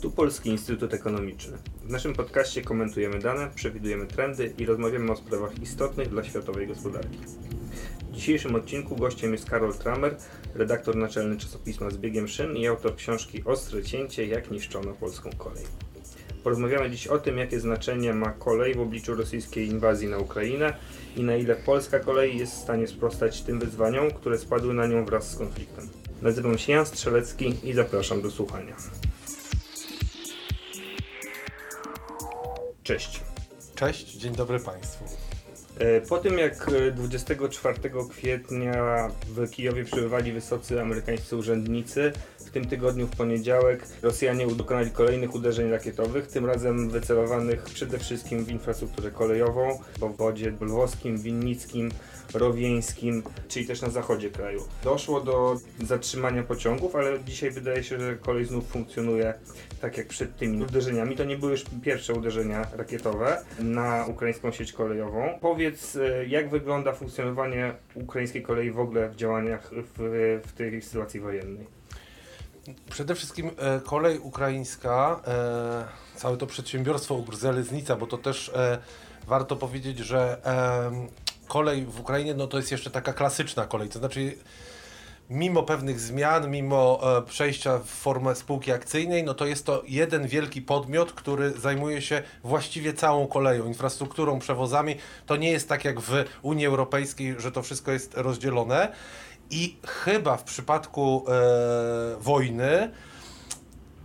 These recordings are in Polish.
Tu Polski Instytut Ekonomiczny. W naszym podcaście komentujemy dane, przewidujemy trendy i rozmawiamy o sprawach istotnych dla światowej gospodarki. W dzisiejszym odcinku gościem jest Karol Tramer, redaktor naczelny czasopisma z biegiem szyn i autor książki Ostre cięcie, jak niszczono polską kolej. Porozmawiamy dziś o tym, jakie znaczenie ma kolej w obliczu rosyjskiej inwazji na Ukrainę i na ile polska kolej jest w stanie sprostać tym wyzwaniom, które spadły na nią wraz z konfliktem. Nazywam się Jan Strzelecki i zapraszam do słuchania. Cześć. Cześć, dzień dobry Państwu. E, po tym jak 24 kwietnia w Kijowie przybywali wysocy amerykańscy urzędnicy, w tym tygodniu w poniedziałek Rosjanie dokonali kolejnych uderzeń rakietowych, tym razem wycelowanych przede wszystkim w infrastrukturę kolejową, w obwodzie lwowskim, winnickim, rowieńskim, czyli też na zachodzie kraju. Doszło do zatrzymania pociągów, ale dzisiaj wydaje się, że kolej znów funkcjonuje tak jak przed tymi uderzeniami. To nie były już pierwsze uderzenia rakietowe na ukraińską sieć kolejową. Powiedz, e, jak wygląda funkcjonowanie ukraińskiej kolei w ogóle w działaniach w, w tej sytuacji wojennej? Przede wszystkim e, kolej ukraińska, e, całe to przedsiębiorstwo Ugrzeleznica, bo to też e, warto powiedzieć, że e, kolej w Ukrainie no to jest jeszcze taka klasyczna kolej, to znaczy mimo pewnych zmian, mimo e, przejścia w formę spółki akcyjnej, no to jest to jeden wielki podmiot, który zajmuje się właściwie całą koleją, infrastrukturą, przewozami. To nie jest tak jak w Unii Europejskiej, że to wszystko jest rozdzielone. I chyba w przypadku e, wojny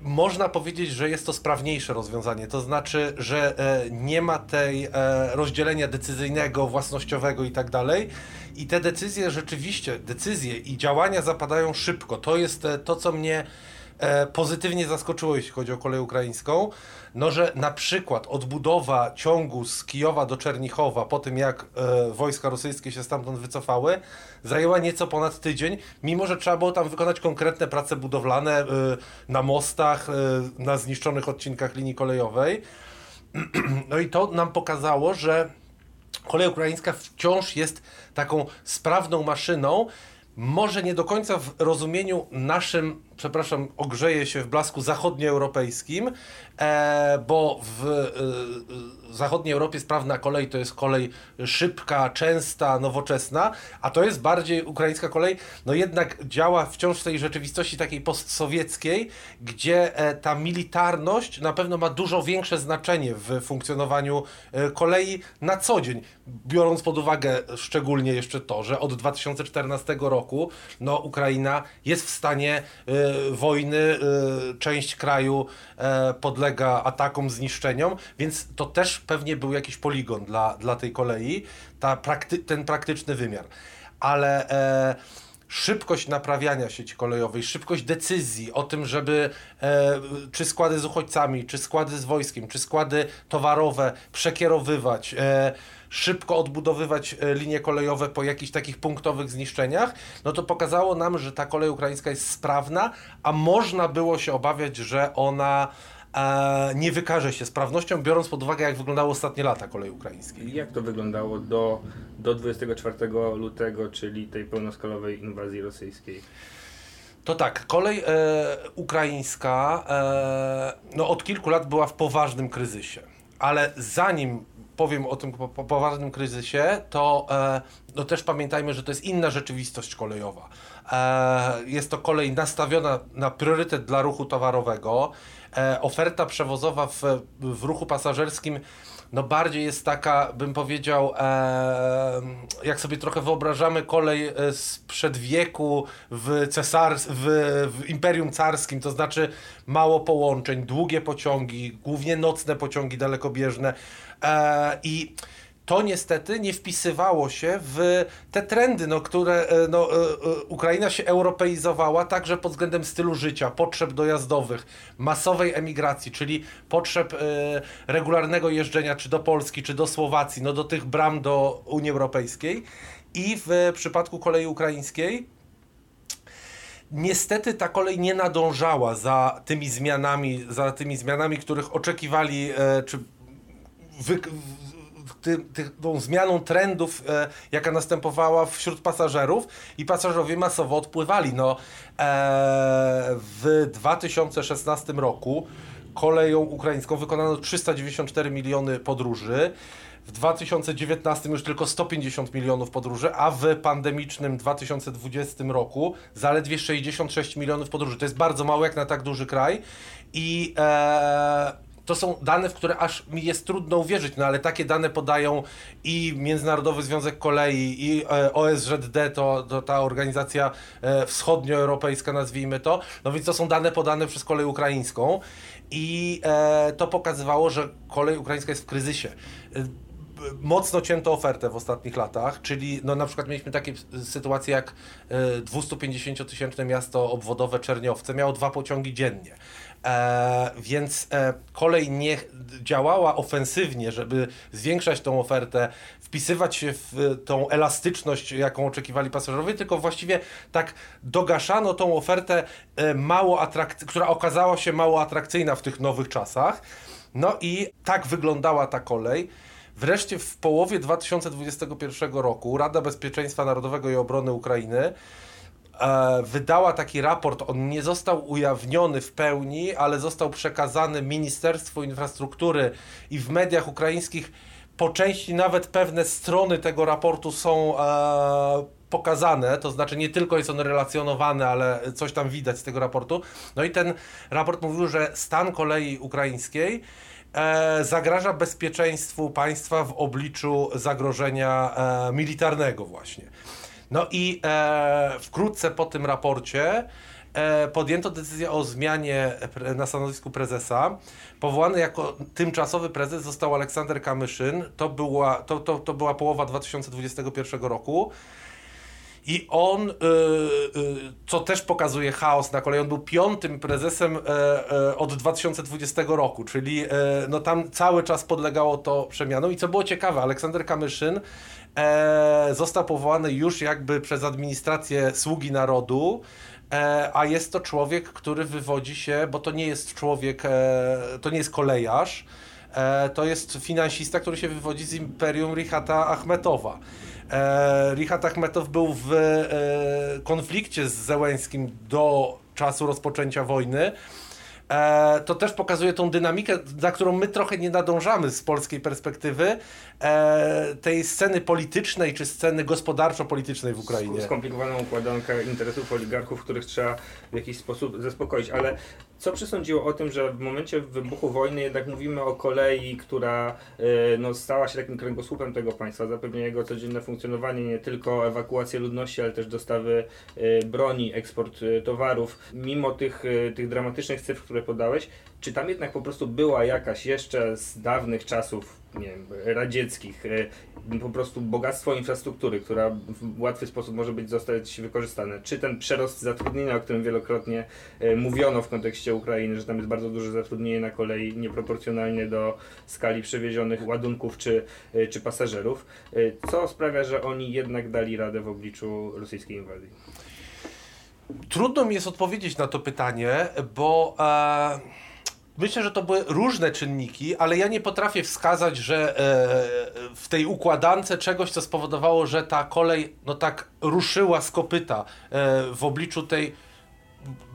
można powiedzieć, że jest to sprawniejsze rozwiązanie. To znaczy, że e, nie ma tej e, rozdzielenia decyzyjnego, własnościowego i tak dalej. I te decyzje rzeczywiście, decyzje i działania zapadają szybko. To jest e, to, co mnie e, pozytywnie zaskoczyło, jeśli chodzi o kolej ukraińską, no że na przykład odbudowa ciągu z Kijowa do Czernichowa po tym, jak e, wojska rosyjskie się stamtąd wycofały, zajęła nieco ponad tydzień, mimo że trzeba było tam wykonać konkretne prace budowlane e, na mostach, e, na zniszczonych odcinkach linii kolejowej. No i to nam pokazało, że kolej ukraińska wciąż jest taką sprawną maszyną, może nie do końca w rozumieniu naszym, przepraszam, ogrzeje się w blasku zachodnioeuropejskim, e, bo w e, zachodniej Europie sprawna kolej to jest kolej szybka, częsta, nowoczesna, a to jest bardziej ukraińska kolej, no jednak działa wciąż w tej rzeczywistości takiej postsowieckiej, gdzie e, ta militarność na pewno ma dużo większe znaczenie w funkcjonowaniu e, kolei na co dzień, biorąc pod uwagę szczególnie jeszcze to, że od 2014 roku no, Ukraina jest w stanie e, wojny, e, część kraju e, podlega atakom, zniszczeniom, więc to też pewnie był jakiś poligon dla, dla tej kolei, ta prakty ten praktyczny wymiar. Ale e, szybkość naprawiania sieci kolejowej, szybkość decyzji o tym, żeby e, czy składy z uchodźcami, czy składy z wojskiem, czy składy towarowe przekierowywać, e, szybko odbudowywać e, linie kolejowe po jakichś takich punktowych zniszczeniach, no to pokazało nam, że ta kolej ukraińska jest sprawna, a można było się obawiać, że ona e, nie wykaże się sprawnością, biorąc pod uwagę, jak wyglądały ostatnie lata kolei ukraińskiej. Jak to wyglądało do, do 24 lutego, czyli tej pełnoskalowej inwazji rosyjskiej? To tak, kolej e, ukraińska e, no, od kilku lat była w poważnym kryzysie, ale zanim powiem o tym po, po poważnym kryzysie, to e, no też pamiętajmy, że to jest inna rzeczywistość kolejowa. E, jest to kolej nastawiona na priorytet dla ruchu towarowego. E, oferta przewozowa w, w ruchu pasażerskim no bardziej jest taka, bym powiedział, e, jak sobie trochę wyobrażamy kolej sprzed wieku w, cesars w, w Imperium Carskim, to znaczy mało połączeń, długie pociągi, głównie nocne pociągi dalekobieżne i to niestety nie wpisywało się w te trendy, no, które e, no, e, e, Ukraina się europeizowała także pod względem stylu życia, potrzeb dojazdowych, masowej emigracji, czyli potrzeb regularnego jeżdżenia czy do Polski, czy do Słowacji, no do tych bram do Unii Europejskiej. I w przypadku kolei ukraińskiej niestety ta kolej nie nadążała za tymi zmianami, za tymi zmianami, których oczekiwali, czy wy, ty, ty, tą zmianą trendów, e, jaka następowała wśród pasażerów i pasażerowie masowo odpływali. No, e, w 2016 roku koleją ukraińską wykonano 394 miliony podróży. W 2019 już tylko 150 milionów podróży, a w pandemicznym 2020 roku zaledwie 66 milionów podróży. To jest bardzo mało jak na tak duży kraj i e, to są dane, w które aż mi jest trudno uwierzyć, no ale takie dane podają i Międzynarodowy Związek Kolei, i e, OSZD, to, to ta organizacja e, wschodnioeuropejska, nazwijmy to. No więc to są dane podane przez kolej ukraińską i e, to pokazywało, że kolej ukraińska jest w kryzysie. Mocno cięto ofertę w ostatnich latach, czyli no na przykład mieliśmy takie sytuacje jak e, 250-tysięczne miasto obwodowe Czerniowce miało dwa pociągi dziennie. E, więc e, kolej nie działała ofensywnie, żeby zwiększać tą ofertę, wpisywać się w e, tą elastyczność, jaką oczekiwali pasażerowie, tylko właściwie tak dogaszano tą ofertę, e, mało atrakcy- która okazała się mało atrakcyjna w tych nowych czasach. No i tak wyglądała ta kolej. Wreszcie w połowie 2021 roku Rada Bezpieczeństwa Narodowego i Obrony Ukrainy wydała taki raport. On nie został ujawniony w pełni, ale został przekazany Ministerstwu Infrastruktury i w mediach ukraińskich po części nawet pewne strony tego raportu są e, pokazane, to znaczy nie tylko jest on relacjonowany, ale coś tam widać z tego raportu. No i ten raport mówił, że stan kolei ukraińskiej e, zagraża bezpieczeństwu państwa w obliczu zagrożenia e, militarnego właśnie. No i e, wkrótce po tym raporcie e, podjęto decyzję o zmianie pre, na stanowisku prezesa. Powołany jako tymczasowy prezes został Aleksander Kamyszyn. To była, to, to, to była połowa 2021 roku. I on, y, y, co też pokazuje chaos na kolei, on był piątym prezesem e, e, od 2020 roku, czyli e, no tam cały czas podlegało to przemianom. I co było ciekawe, Aleksander Kamyszyn został powołany już jakby przez administrację Sługi Narodu, a jest to człowiek, który wywodzi się, bo to nie jest człowiek, to nie jest kolejarz, to jest finansista, który się wywodzi z imperium Richata Achmetowa. E, Richat Achmetow był w e, konflikcie z Zełęskim do czasu rozpoczęcia wojny. E, to też pokazuje tą dynamikę, za którą my trochę nie nadążamy z polskiej perspektywy, e, tej sceny politycznej czy sceny gospodarczo-politycznej w Ukrainie. Skomplikowaną układankę interesów oligarchów, których trzeba w jakiś sposób zaspokoić, ale co przesądziło o tym, że w momencie wybuchu wojny jednak mówimy o kolei, która e, no, stała się takim kręgosłupem tego państwa, zapewnia jego codzienne funkcjonowanie, nie tylko ewakuację ludności, ale też dostawy e, broni, eksport e, towarów. Mimo tych, tych dramatycznych cyfr, które podałeś, czy tam jednak po prostu była jakaś jeszcze z dawnych czasów, nie wiem, radzieckich, e, po prostu bogactwo infrastruktury, która w łatwy sposób może być zostać wykorzystane? Czy ten przerost zatrudnienia, o którym wielokrotnie e, mówiono w kontekście Ukrainy, że tam jest bardzo duże zatrudnienie na kolei nieproporcjonalnie do skali przewiezionych ładunków czy, e, czy pasażerów, co sprawia, że oni jednak dali radę w obliczu rosyjskiej inwazji? Trudno mi jest odpowiedzieć na to pytanie, bo e, myślę, że to były różne czynniki, ale ja nie potrafię wskazać, że e, w tej układance czegoś, co spowodowało, że ta kolej no tak ruszyła z kopyta e, w obliczu tej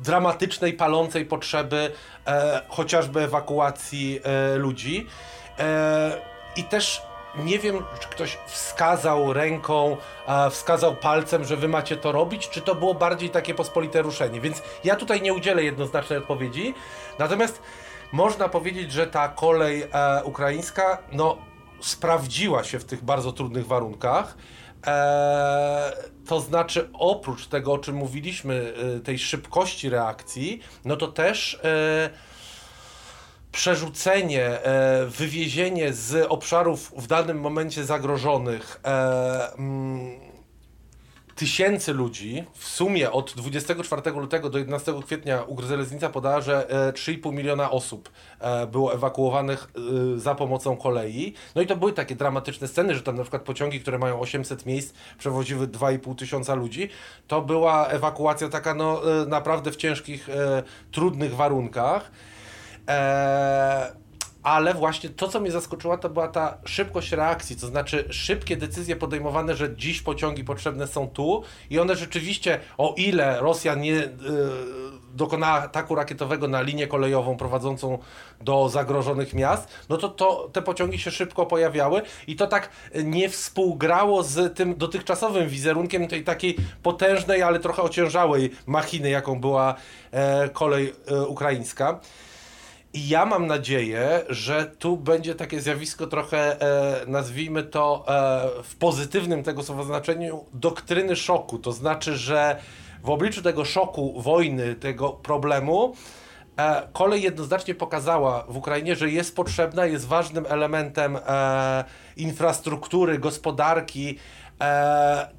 dramatycznej, palącej potrzeby e, chociażby ewakuacji e, ludzi. E, I też nie wiem, czy ktoś wskazał ręką, wskazał palcem, że wy macie to robić, czy to było bardziej takie pospolite ruszenie. Więc ja tutaj nie udzielę jednoznacznej odpowiedzi. Natomiast można powiedzieć, że ta kolej e, ukraińska no, sprawdziła się w tych bardzo trudnych warunkach. E, to znaczy, oprócz tego, o czym mówiliśmy, e, tej szybkości reakcji, no to też e, przerzucenie, e, wywiezienie z obszarów w danym momencie zagrożonych e, tysięcy ludzi, w sumie od 24 lutego do 11 kwietnia Ugryzeleznica podała, że e, 3,5 miliona osób e, było ewakuowanych e, za pomocą kolei. No i to były takie dramatyczne sceny, że tam na przykład pociągi, które mają 800 miejsc, przewoziły 2,5 tysiąca ludzi. To była ewakuacja taka no, e, naprawdę w ciężkich, e, trudnych warunkach. E, ale właśnie to, co mnie zaskoczyło, to była ta szybkość reakcji, to znaczy szybkie decyzje podejmowane, że dziś pociągi potrzebne są tu i one rzeczywiście, o ile Rosja nie y, dokonała ataku rakietowego na linię kolejową prowadzącą do zagrożonych miast, no to, to te pociągi się szybko pojawiały i to tak nie współgrało z tym dotychczasowym wizerunkiem tej takiej potężnej, ale trochę ociężałej machiny, jaką była e, kolej e, ukraińska. I ja mam nadzieję, że tu będzie takie zjawisko trochę, e, nazwijmy to e, w pozytywnym tego słowa znaczeniu, doktryny szoku. To znaczy, że w obliczu tego szoku, wojny, tego problemu, e, kolej jednoznacznie pokazała w Ukrainie, że jest potrzebna, jest ważnym elementem e, infrastruktury, gospodarki,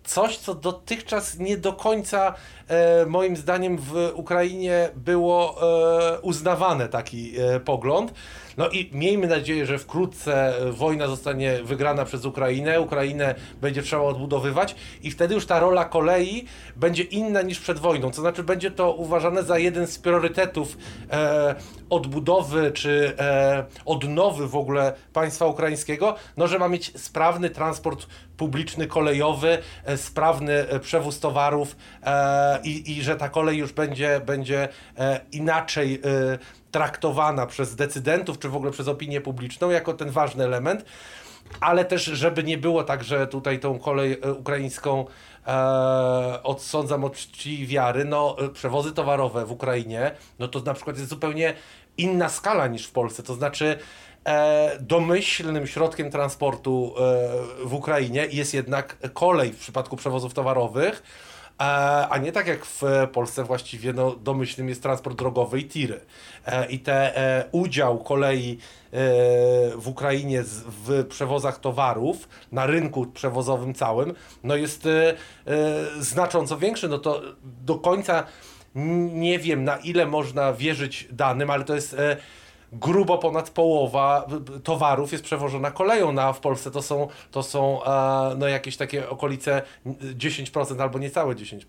coś, co dotychczas nie do końca, e, moim zdaniem, w Ukrainie było e, uznawane, taki e, pogląd. No i miejmy nadzieję, że wkrótce wojna zostanie wygrana przez Ukrainę, Ukrainę będzie trzeba odbudowywać i wtedy już ta rola kolei będzie inna niż przed wojną. To znaczy, będzie to uważane za jeden z priorytetów e, odbudowy czy e, odnowy w ogóle państwa ukraińskiego, no że ma mieć sprawny transport publiczny, kolejowy, e, sprawny e, przewóz towarów e, i, i że ta kolej już będzie, będzie inaczej traktowana przez decydentów, czy w ogóle przez opinię publiczną, jako ten ważny element ale też, żeby nie było tak, że tutaj tą kolej ukraińską e, odsądzam od czci wiary, no przewozy towarowe w Ukrainie, no to na przykład jest zupełnie inna skala niż w Polsce, to znaczy e, domyślnym środkiem transportu e, w Ukrainie jest jednak kolej w przypadku przewozów towarowych, e, a nie tak jak w Polsce właściwie no, domyślnym jest transport drogowy i tiry. E, I te e, udział kolei w Ukrainie w przewozach towarów na rynku przewozowym całym no jest znacząco większy. No to do końca nie wiem na ile można wierzyć danym, ale to jest grubo ponad połowa towarów jest przewożona koleją, no a w Polsce to są, to są e, no jakieś takie okolice 10% albo niecałe 10%.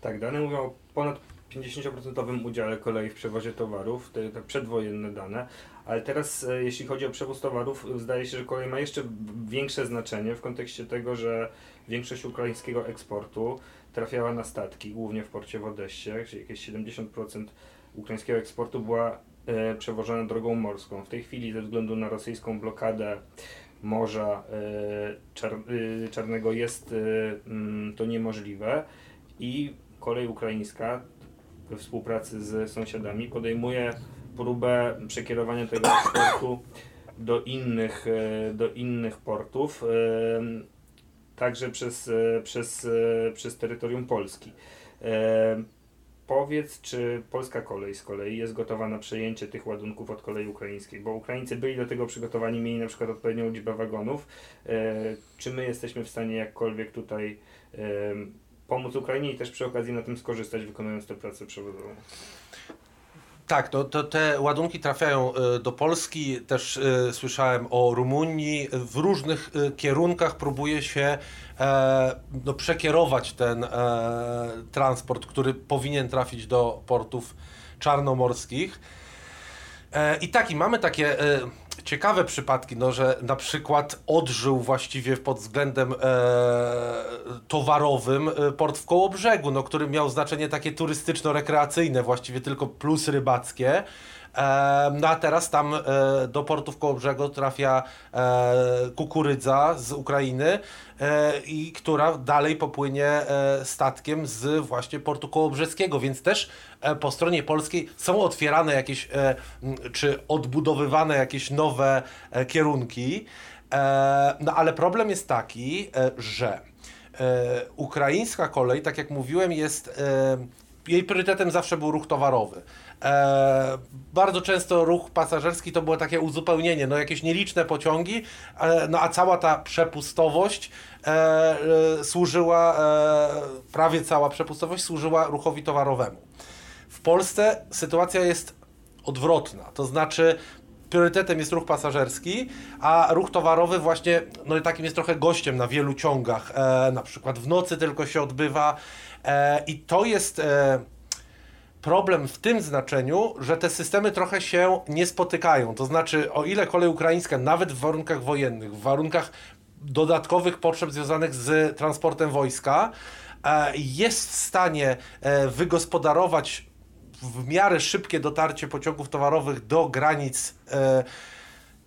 Tak, dane mówią o ponad 50% udziale kolei w przewozie towarów, te, te przedwojenne dane, ale teraz e, jeśli chodzi o przewóz towarów, zdaje się, że kolej ma jeszcze większe znaczenie w kontekście tego, że większość ukraińskiego eksportu trafiała na statki, głównie w porcie w Odessie, gdzie jakieś 70% ukraińskiego eksportu była e, przewożona drogą morską. W tej chwili ze względu na rosyjską blokadę Morza e, e, Czarnego jest mm, to niemożliwe i kolej ukraińska we współpracy z sąsiadami podejmuje próbę przekierowania tego eksportu do innych, do innych portów, także przez, przez, przez terytorium Polski. Powiedz, czy polska kolej z kolei jest gotowa na przejęcie tych ładunków od kolei ukraińskiej, bo Ukraińcy byli do tego przygotowani, mieli na przykład odpowiednią liczbę wagonów. Czy my jesteśmy w stanie jakkolwiek tutaj pomóc Ukrainie i też przy okazji na tym skorzystać, wykonując tę pracę przewodową. Tak, to, to, te ładunki trafiają e, do Polski. Też y, słyszałem o Rumunii. W różnych y, kierunkach próbuje się e, no, przekierować ten e, transport, który powinien trafić do portów czarnomorskich. E, I tak, i mamy takie ciekawe przypadki, no, że na przykład odżył właściwie pod względem e, towarowym e, port w Kołobrzegu, no, który miał znaczenie takie turystyczno-rekreacyjne, właściwie tylko plus rybackie. No a teraz tam e, do portów Kołobrzegu trafia e, kukurydza z Ukrainy, e, i która dalej popłynie statkiem z właśnie portu kołobrzeskiego, więc też po stronie polskiej są otwierane jakieś, czy odbudowywane jakieś nowe kierunki. No ale problem jest taki, że ukraińska kolej, tak jak mówiłem, jest jej priorytetem zawsze był ruch towarowy. E, bardzo często ruch pasażerski to było takie uzupełnienie, no jakieś nieliczne pociągi, e, no a cała ta przepustowość e, e służyła, e, prawie cała przepustowość służyła ruchowi towarowemu. W Polsce sytuacja jest odwrotna, to znaczy priorytetem jest ruch pasażerski, a ruch towarowy właśnie no takim jest trochę gościem na wielu ciągach, e, na przykład w nocy tylko się odbywa i to jest problem w tym znaczeniu, że te systemy trochę się nie spotykają. To znaczy, o ile kolej ukraińska, nawet w warunkach wojennych, w warunkach dodatkowych potrzeb związanych z transportem wojska, e, jest w stanie e, wygospodarować w miarę szybkie dotarcie pociągów towarowych do granic e,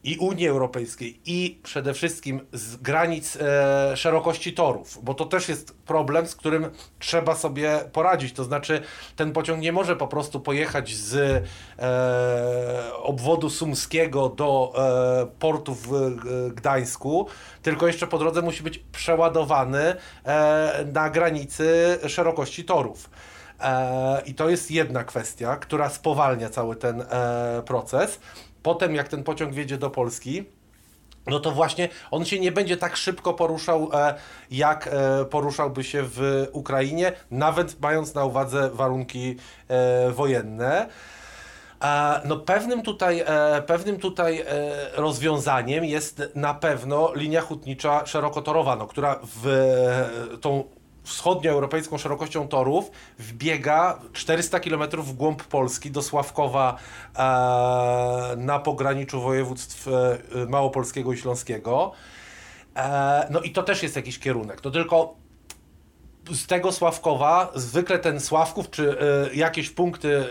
i Unii Europejskiej i przede wszystkim z granic e, szerokości torów, bo to też jest problem, z którym trzeba sobie poradzić. To znaczy, ten pociąg nie może po prostu pojechać z e, obwodu sumskiego do e, portu w e, Gdańsku, tylko jeszcze po drodze musi być przeładowany e, na granicy szerokości torów. E, I to jest jedna kwestia, która spowalnia cały ten proces. Potem, jak ten pociąg wjedzie do Polski, no to właśnie on się nie będzie tak szybko poruszał, e, jak e, poruszałby się w Ukrainie, nawet mając na uwadze warunki e, wojenne. No pewnym tutaj, pewnym tutaj rozwiązaniem jest na pewno linia hutnicza szerokotorowa, no, która w tą wschodnioeuropejską szerokością torów wbiega 400 km w głąb Polski do Sławkowa e, na pograniczu województw e, małopolskiego i śląskiego. E, no i to też jest jakiś kierunek. No tylko z tego Sławkowa, zwykle ten Sławków, czy y, jakieś punkty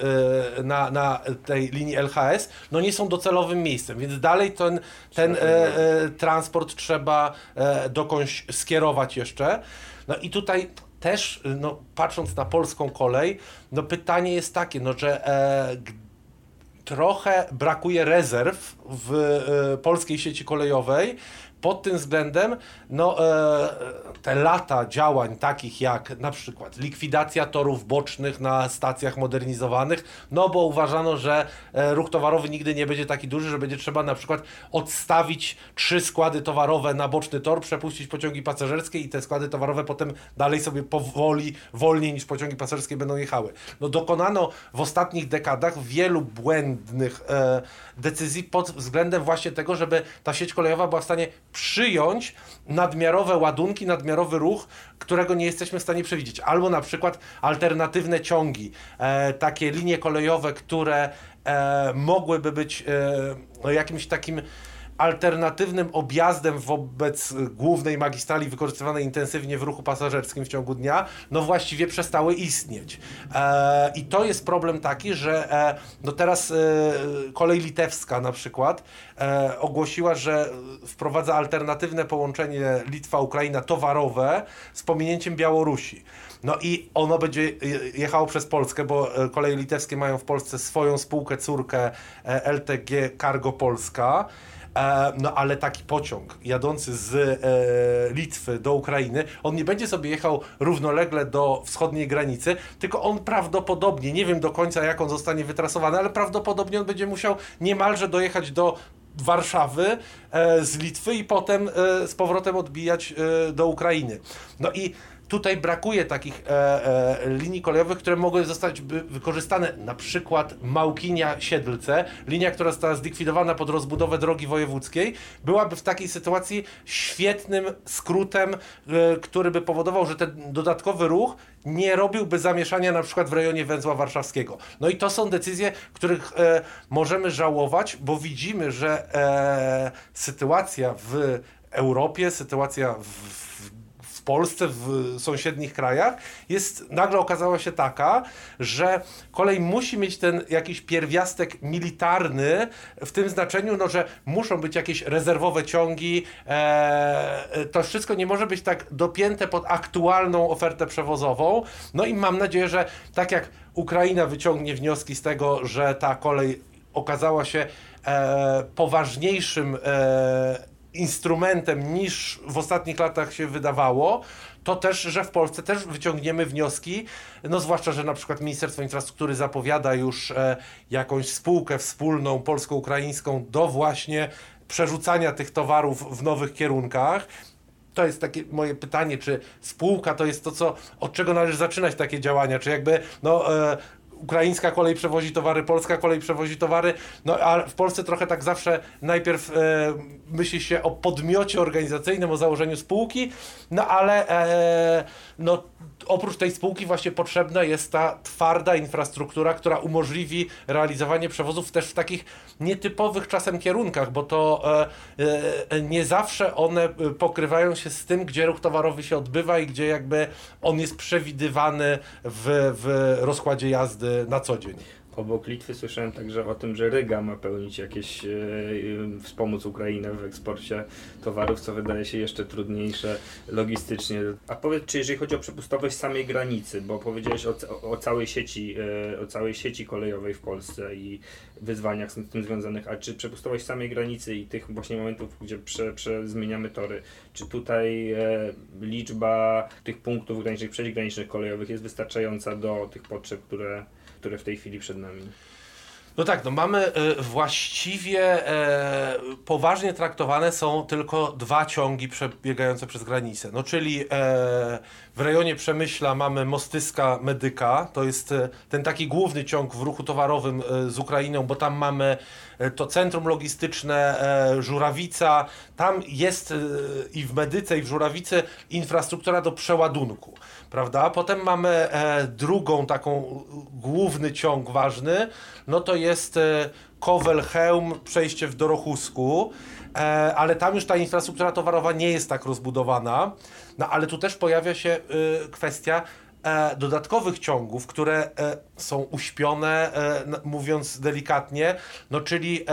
y, na, na tej linii LHS, no nie są docelowym miejscem, więc dalej ten, ten y, transport trzeba dokądś skierować jeszcze. No i tutaj też, no, patrząc na polską kolej, no pytanie jest takie, no, że e, trochę brakuje rezerw w e, polskiej sieci kolejowej. Pod tym względem, no, e, te lata działań takich jak na przykład likwidacja torów bocznych na stacjach modernizowanych, no bo uważano, że e, ruch towarowy nigdy nie będzie taki duży, że będzie trzeba na przykład odstawić trzy składy towarowe na boczny tor, przepuścić pociągi pasażerskie i te składy towarowe potem dalej sobie powoli, wolniej niż pociągi pasażerskie będą jechały. No dokonano w ostatnich dekadach wielu błędnych e, decyzji pod względem właśnie tego, żeby ta sieć kolejowa była w stanie przyjąć nadmiarowe ładunki, nadmiarowy ruch, którego nie jesteśmy w stanie przewidzieć. Albo na przykład alternatywne ciągi, e, takie linie kolejowe, które e, mogłyby być e, no, jakimś takim alternatywnym objazdem wobec głównej magistrali wykorzystywanej intensywnie w ruchu pasażerskim w ciągu dnia, no właściwie przestały istnieć. E, I to jest problem taki, że e, no teraz e, kolej litewska na przykład e, ogłosiła, że wprowadza alternatywne połączenie Litwa-Ukraina towarowe z pominięciem Białorusi. No i ono będzie je- jechało przez Polskę, bo e, koleje litewskie mają w Polsce swoją spółkę córkę e, LTG Cargo Polska. E, No ale taki pociąg jadący z e, Litwy do Ukrainy, on nie będzie sobie jechał równolegle do wschodniej granicy, tylko on prawdopodobnie, nie wiem do końca jak on zostanie wytrasowany, ale prawdopodobnie on będzie musiał niemalże dojechać do Warszawy e, z Litwy i potem z powrotem odbijać do Ukrainy. No i tutaj brakuje takich e, e, linii kolejowych, które mogły zostać wykorzystane, na przykład Małkinia-Siedlce, linia, która została zlikwidowana pod rozbudowę drogi wojewódzkiej, byłaby w takiej sytuacji świetnym skrótem, e, który by powodował, że ten dodatkowy ruch nie robiłby zamieszania na przykład w rejonie węzła warszawskiego. No i to są decyzje, których e, możemy żałować, bo widzimy, że e, sytuacja w Europie, sytuacja w, w w Polsce, w sąsiednich krajach, jest nagle okazała się taka, że kolej musi mieć ten jakiś pierwiastek militarny w tym znaczeniu, no, że muszą być jakieś rezerwowe ciągi. E, to wszystko nie może być tak dopięte pod aktualną ofertę przewozową. No i mam nadzieję, że tak jak Ukraina wyciągnie wnioski z tego, że ta kolej okazała się e, poważniejszym e, instrumentem niż w ostatnich latach się wydawało, to też, że w Polsce też wyciągniemy wnioski, no zwłaszcza, że na przykład Ministerstwo Infrastruktury zapowiada już e, jakąś spółkę wspólną polsko-ukraińską do właśnie przerzucania tych towarów w nowych kierunkach. To jest takie moje pytanie, czy spółka to jest to, co, od czego należy zaczynać takie działania, czy jakby, no, e, ukraińska kolej przewozi towary, polska kolej przewozi towary, no a w Polsce trochę tak zawsze najpierw e, myśli się o podmiocie organizacyjnym, o założeniu spółki, no ale e, no, oprócz tej spółki właśnie potrzebna jest ta twarda infrastruktura, która umożliwi realizowanie przewozów też w takich nietypowych czasem kierunkach, bo to e, e, nie zawsze one pokrywają się z tym, gdzie ruch towarowy się odbywa i gdzie jakby on jest przewidywany w, w rozkładzie jazdy na co dzień. Obok Litwy słyszałem także o tym, że Ryga ma pełnić jakieś, e, wspomóc Ukrainę w eksporcie towarów, co wydaje się jeszcze trudniejsze logistycznie. A powiedz, czy jeżeli chodzi o przepustowość samej granicy, bo powiedziałeś o, o, całej sieci, e, o całej sieci kolejowej w Polsce i wyzwaniach z tym związanych, a czy przepustowość samej granicy i tych właśnie momentów, gdzie prze, prze zmieniamy tory, czy tutaj e, liczba tych punktów granicznych, przejść granicznych kolejowych jest wystarczająca do tych potrzeb, które które w tej chwili przed nami. No tak, no mamy y, właściwie e, poważnie traktowane są tylko dwa ciągi przebiegające przez granicę. No czyli e, w rejonie Przemyśla mamy Mostyska Medyka, to jest ten taki główny ciąg w ruchu towarowym z Ukrainą, bo tam mamy to centrum logistyczne Żurawica, tam jest i w Medyce i w Żurawicy infrastruktura do przeładunku prawda? Potem mamy e, drugą taką główny ciąg ważny, no to jest e, Kowel-Chełm, przejście w Dorochusku, e, ale tam już ta infrastruktura towarowa nie jest tak rozbudowana, no ale tu też pojawia się e, kwestia e, dodatkowych ciągów, które e, są uśpione, e, mówiąc delikatnie, no czyli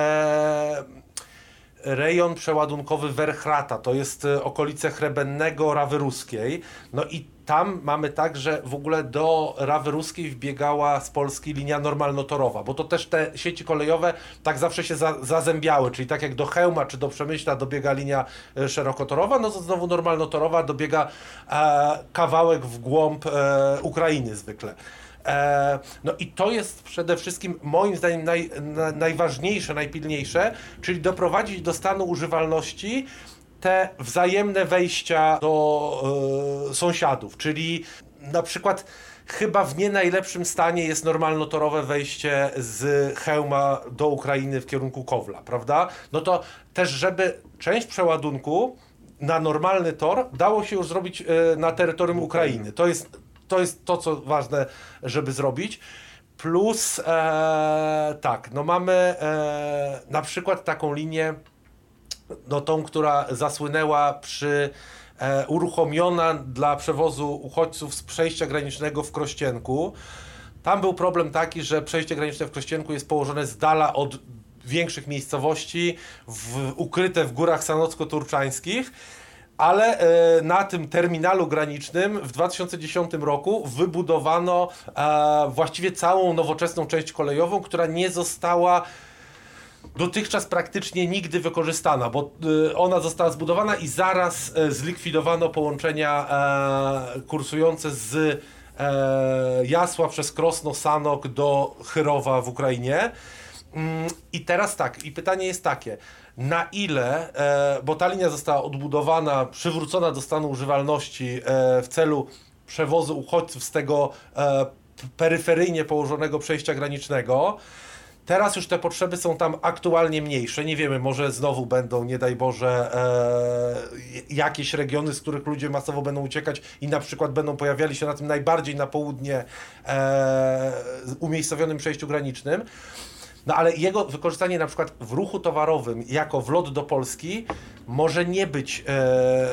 rejon przeładunkowy Werchrata, to jest e, okolice Chrebennego, Rawy Ruskiej, no i tam mamy tak, że w ogóle do Rawy Ruskiej wbiegała z Polski linia normalnotorowa, bo to też te sieci kolejowe tak zawsze się za, zazębiały, czyli tak jak do Chełma czy do Przemyśla dobiega linia e, szerokotorowa, no to znowu normalnotorowa dobiega e, kawałek w głąb e, Ukrainy zwykle. E, no i to jest przede wszystkim moim zdaniem naj, na, najważniejsze, najpilniejsze, czyli doprowadzić do stanu używalności te wzajemne wejścia do e, sąsiadów, czyli na przykład chyba w nie najlepszym stanie jest normalnotorowe wejście z Chełma do Ukrainy w kierunku Kowla, prawda? No to też, żeby część przeładunku na normalny tor dało się już zrobić e, na terytorium Ukrainy. To jest to, jest to co ważne, żeby zrobić. Plus, e, tak, no mamy e, na przykład taką linię no tą, która zasłynęła przy e, uruchomiona dla przewozu uchodźców z przejścia granicznego w Krościenku. Tam był problem taki, że przejście graniczne w Krościenku jest położone z dala od większych miejscowości, w, ukryte w górach sanocko-turczańskich ale e, na tym terminalu granicznym w 2010 roku wybudowano e, właściwie całą nowoczesną część kolejową, która nie została dotychczas praktycznie nigdy wykorzystana, bo y, ona została zbudowana i zaraz zlikwidowano połączenia e, kursujące z e, Jasła przez Krosno, Sanok do Chyrowa w Ukrainie. Mm, I teraz tak, i pytanie jest takie, na ile, e, bo ta linia została odbudowana, przywrócona do stanu używalności w celu przewozu uchodźców z tego peryferyjnie położonego przejścia granicznego, Teraz już te potrzeby są tam aktualnie mniejsze. Nie wiemy, może znowu będą, nie daj Boże, e, jakieś regiony, z których ludzie masowo będą uciekać i na przykład będą pojawiali się na tym najbardziej na południe e, umiejscowionym przejściu granicznym. No ale jego wykorzystanie na przykład w ruchu towarowym jako wlot do Polski może nie być, e, e,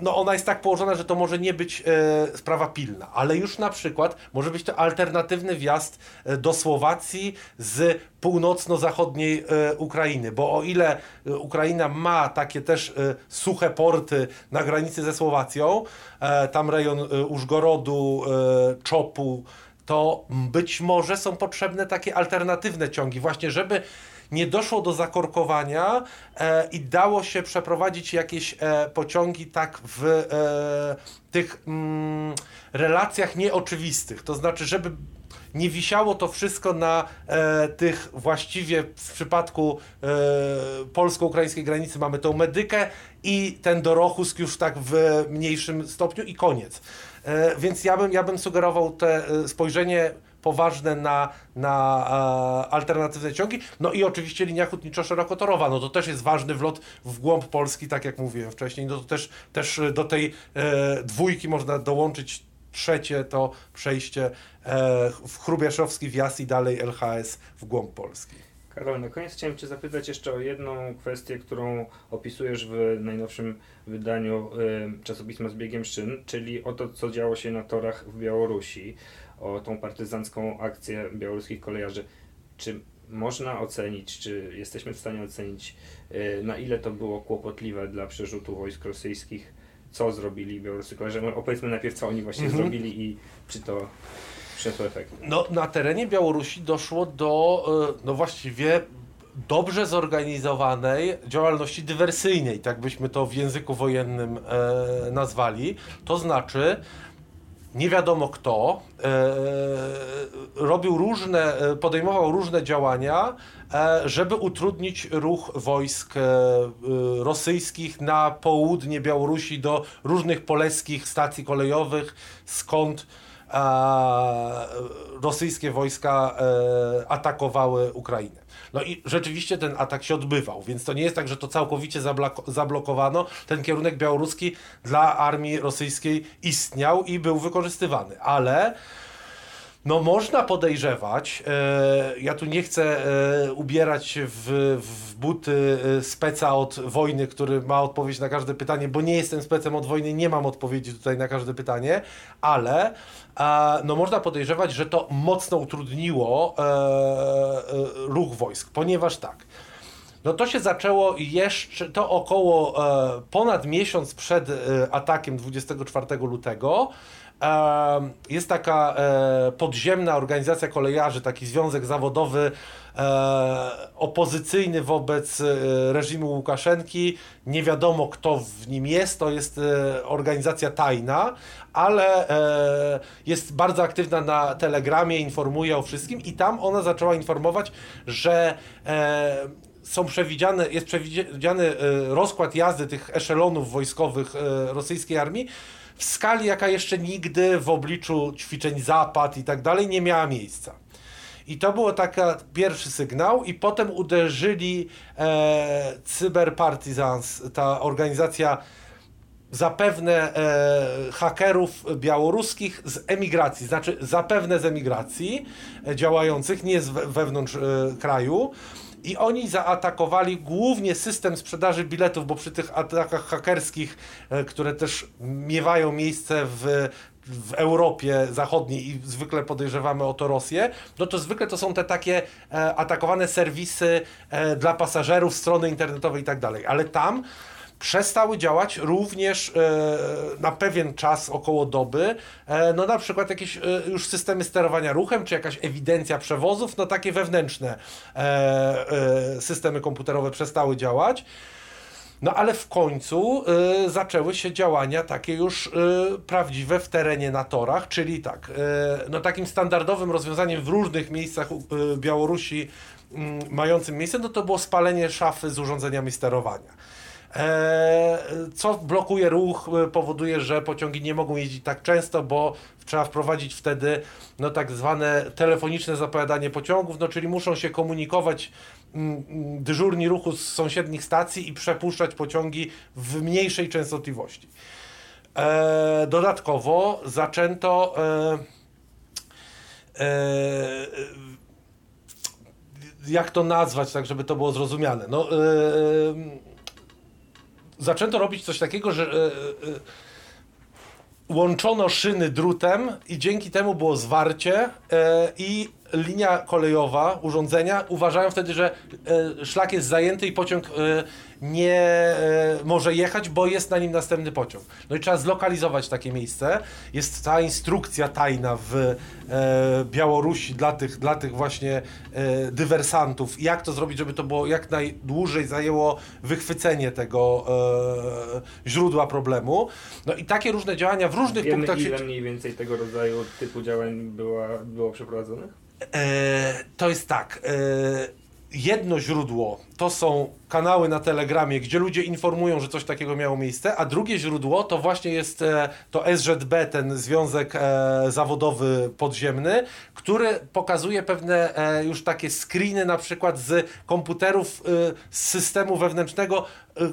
no ona jest tak położona, że to może nie być e, sprawa pilna, ale już na przykład może być to alternatywny wjazd e, do Słowacji z północno-zachodniej e, Ukrainy, bo o ile e, Ukraina ma takie też suche porty na granicy ze Słowacją, tam rejon Użgorodu, Czopu, to być może są potrzebne takie alternatywne ciągi, właśnie żeby nie doszło do zakorkowania e, i dało się przeprowadzić jakieś e, pociągi tak w e, tych mm, relacjach nieoczywistych. To znaczy, żeby nie wisiało to wszystko na e, tych właściwie w przypadku e, polsko-ukraińskiej granicy mamy tą medykę i ten Dorochusk już tak w mniejszym stopniu i koniec. E, więc ja bym, ja bym sugerował te e, spojrzenie poważne na, na e, alternatywne ciągi. No i oczywiście linia hutniczo-szerokotorowa, no to też jest ważny wlot w głąb Polski, tak jak mówiłem wcześniej. No to też, też do tej e, dwójki można dołączyć trzecie to przejście e, w Chrubieszowski wjazd i dalej LHS w głąb Polski. Karol, na koniec chciałem Cię zapytać jeszcze o jedną kwestię, którą opisujesz w najnowszym wydaniu y, czasopisma z biegiem szyn, czyli o to, co działo się na torach w Białorusi, o tą partyzancką akcję białoruskich kolejarzy. Czy można ocenić, czy jesteśmy w stanie ocenić, y, na ile to było kłopotliwe dla przerzutu wojsk rosyjskich, co zrobili białoruscy kolejarze? Opowiedzmy najpierw, co oni właśnie Mhm. zrobili i czy to przyniosło efekt. No, na terenie Białorusi doszło do, e, no właściwie dobrze zorganizowanej działalności dywersyjnej, tak byśmy to w języku wojennym e, nazwali. To znaczy, nie wiadomo kto e, robił różne, e, podejmował różne działania, e, żeby utrudnić ruch wojsk e, rosyjskich na południe Białorusi do różnych poleskich stacji kolejowych, skąd rosyjskie wojska e, atakowały Ukrainę. No i rzeczywiście ten atak się odbywał, więc to nie jest tak, że to całkowicie zablokowano. Ten kierunek białoruski dla armii rosyjskiej istniał i był wykorzystywany, ale no można podejrzewać, e, ja tu nie chcę e, ubierać w, w buty e, speca od wojny, który ma odpowiedź na każde pytanie, bo nie jestem specem od wojny, nie mam odpowiedzi tutaj na każde pytanie, ale no można podejrzewać, że to mocno utrudniło ruch wojsk, ponieważ tak, no to się zaczęło jeszcze, to około ponad miesiąc przed atakiem 24 lutego. Jest taka e, podziemna organizacja kolejarzy, taki związek zawodowy e, opozycyjny wobec e, reżimu Łukaszenki. Nie wiadomo kto w nim jest, to jest organizacja tajna, ale jest bardzo aktywna na Telegramie, informuje o wszystkim i tam ona zaczęła informować, że są przewidziane, jest przewidziany rozkład jazdy tych eszelonów wojskowych rosyjskiej armii w skali, jaka jeszcze nigdy w obliczu ćwiczeń Zapad i tak dalej nie miała miejsca. I to było taki pierwszy sygnał, i potem uderzyli e, ta organizacja zapewne e, hakerów białoruskich z emigracji, znaczy zapewne z emigracji e, działających, nie z we, wewnątrz e, kraju. I oni zaatakowali głównie system sprzedaży biletów, bo przy tych atakach hakerskich, e, które też miewają miejsce w, w Europie Zachodniej i zwykle podejrzewamy o to Rosję, no to zwykle to są te takie e, atakowane serwisy e, dla pasażerów, strony internetowe i tak dalej. Ale tam przestały działać również e, na pewien czas, około doby, e, no na przykład jakieś e, już systemy sterowania ruchem, czy jakaś ewidencja przewozów, no takie wewnętrzne systemy komputerowe przestały działać. No ale w końcu y, zaczęły się działania takie już y, prawdziwe w terenie na torach, czyli tak, y, no takim standardowym rozwiązaniem w różnych miejscach Białorusi y, mającym miejsce, no to było spalenie szafy z urządzeniami sterowania. E, co blokuje ruch, e, powoduje, że pociągi nie mogą jeździć tak często, bo trzeba wprowadzić wtedy no, tak zwane telefoniczne zapowiadanie pociągów, no, czyli muszą się komunikować mm, mm, dyżurni ruchu z sąsiednich stacji i przepuszczać pociągi w mniejszej częstotliwości. E, dodatkowo zaczęto jak to nazwać, tak żeby to było zrozumiane. No, e, zaczęto robić coś takiego, że e, e, łączono szyny drutem i dzięki temu było zwarcie e, i linia kolejowa, urządzenia uważają wtedy, że e, szlak jest zajęty i pociąg e, nie e, może jechać, bo jest na nim następny pociąg. No i trzeba zlokalizować takie miejsce. Jest ta instrukcja tajna w Białorusi dla tych, dla tych właśnie dywersantów, jak to zrobić, żeby to było jak najdłużej zajęło wychwycenie tego źródła problemu. No i takie różne działania w różnych Wiemy, punktach ile się... mniej więcej tego rodzaju typu działań była, było przeprowadzonych? E, to jest tak. E, jedno źródło to są kanały na Telegramie, gdzie ludzie informują, że coś takiego miało miejsce, a drugie źródło to właśnie jest e, to SZB, ten Związek Zawodowy Podziemny, który pokazuje pewne już takie screeny na przykład z komputerów z systemu wewnętrznego,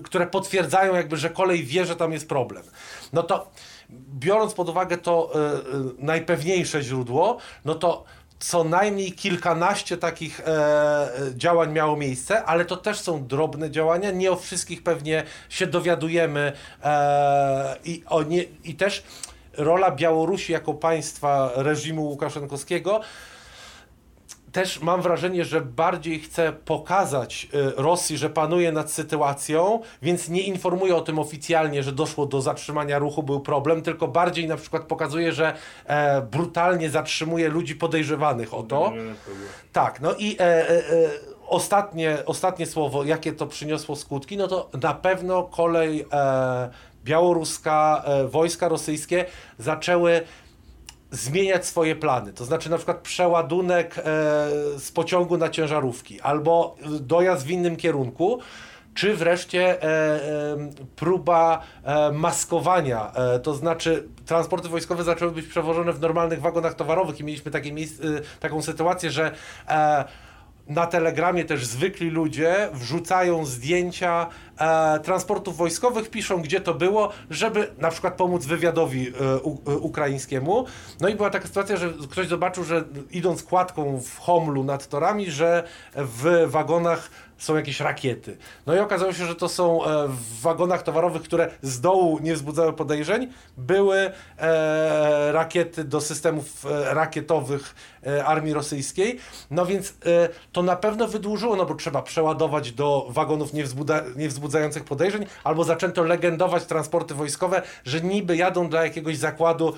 które potwierdzają jakby, że kolej wie, że tam jest problem. No to biorąc pod uwagę to najpewniejsze źródło, no to co najmniej kilkanaście takich e, e, działań miało miejsce, ale to też są drobne działania. Nie o wszystkich pewnie się dowiadujemy e, i, o nie, i też rola Białorusi jako państwa reżimu Łukaszenkowskiego też mam wrażenie, że bardziej chce pokazać y, Rosji, że panuje nad sytuacją, więc nie informuje o tym oficjalnie, że doszło do zatrzymania ruchu, był problem, tylko bardziej na przykład pokazuje, że e, brutalnie zatrzymuje ludzi podejrzewanych o to. Tak, no i e, e, ostatnie, ostatnie słowo, jakie to przyniosło skutki, no to na pewno kolej białoruska, wojska rosyjskie zaczęły zmieniać swoje plany. To znaczy na przykład przeładunek e, z pociągu na ciężarówki albo dojazd w innym kierunku. Czy wreszcie e, e, próba e, maskowania, e, to znaczy transporty wojskowe zaczęły być przewożone w normalnych wagonach towarowych i mieliśmy takie e, taką sytuację, że e, na Telegramie też zwykli ludzie wrzucają zdjęcia e, transportów wojskowych, piszą gdzie to było, żeby na przykład pomóc wywiadowi e, u, e, ukraińskiemu. No i była taka sytuacja, że ktoś zobaczył, że idąc kładką w Homlu nad torami, że w wagonach są jakieś rakiety. No i okazało się, że to są e, w wagonach towarowych, które z dołu nie wzbudzały podejrzeń, były e, rakiety do systemów e, rakietowych armii rosyjskiej. No więc to na pewno wydłużyło, no bo trzeba przeładować do wagonów nie, wzbuda, nie wzbudzających podejrzeń, albo zaczęto legendować transporty wojskowe, że niby jadą do jakiegoś zakładu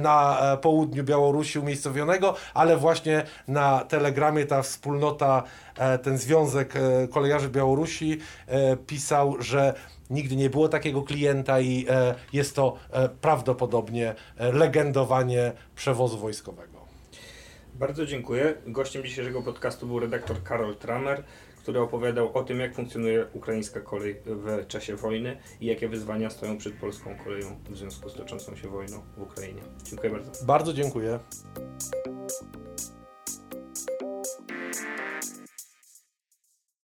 na południu Białorusi umiejscowionego, ale właśnie na Telegramie ta wspólnota, ten związek kolejarzy Białorusi e, pisał, że nigdy nie było takiego klienta i e, jest to e, prawdopodobnie legendowanie przewozu wojskowego. Bardzo dziękuję. Gościem dzisiejszego podcastu był redaktor Karol Tramer, który opowiadał o tym, jak funkcjonuje ukraińska kolej w czasie wojny i jakie wyzwania stoją przed polską koleją w związku z toczącą się wojną w Ukrainie. Dziękuję bardzo. Bardzo dziękuję.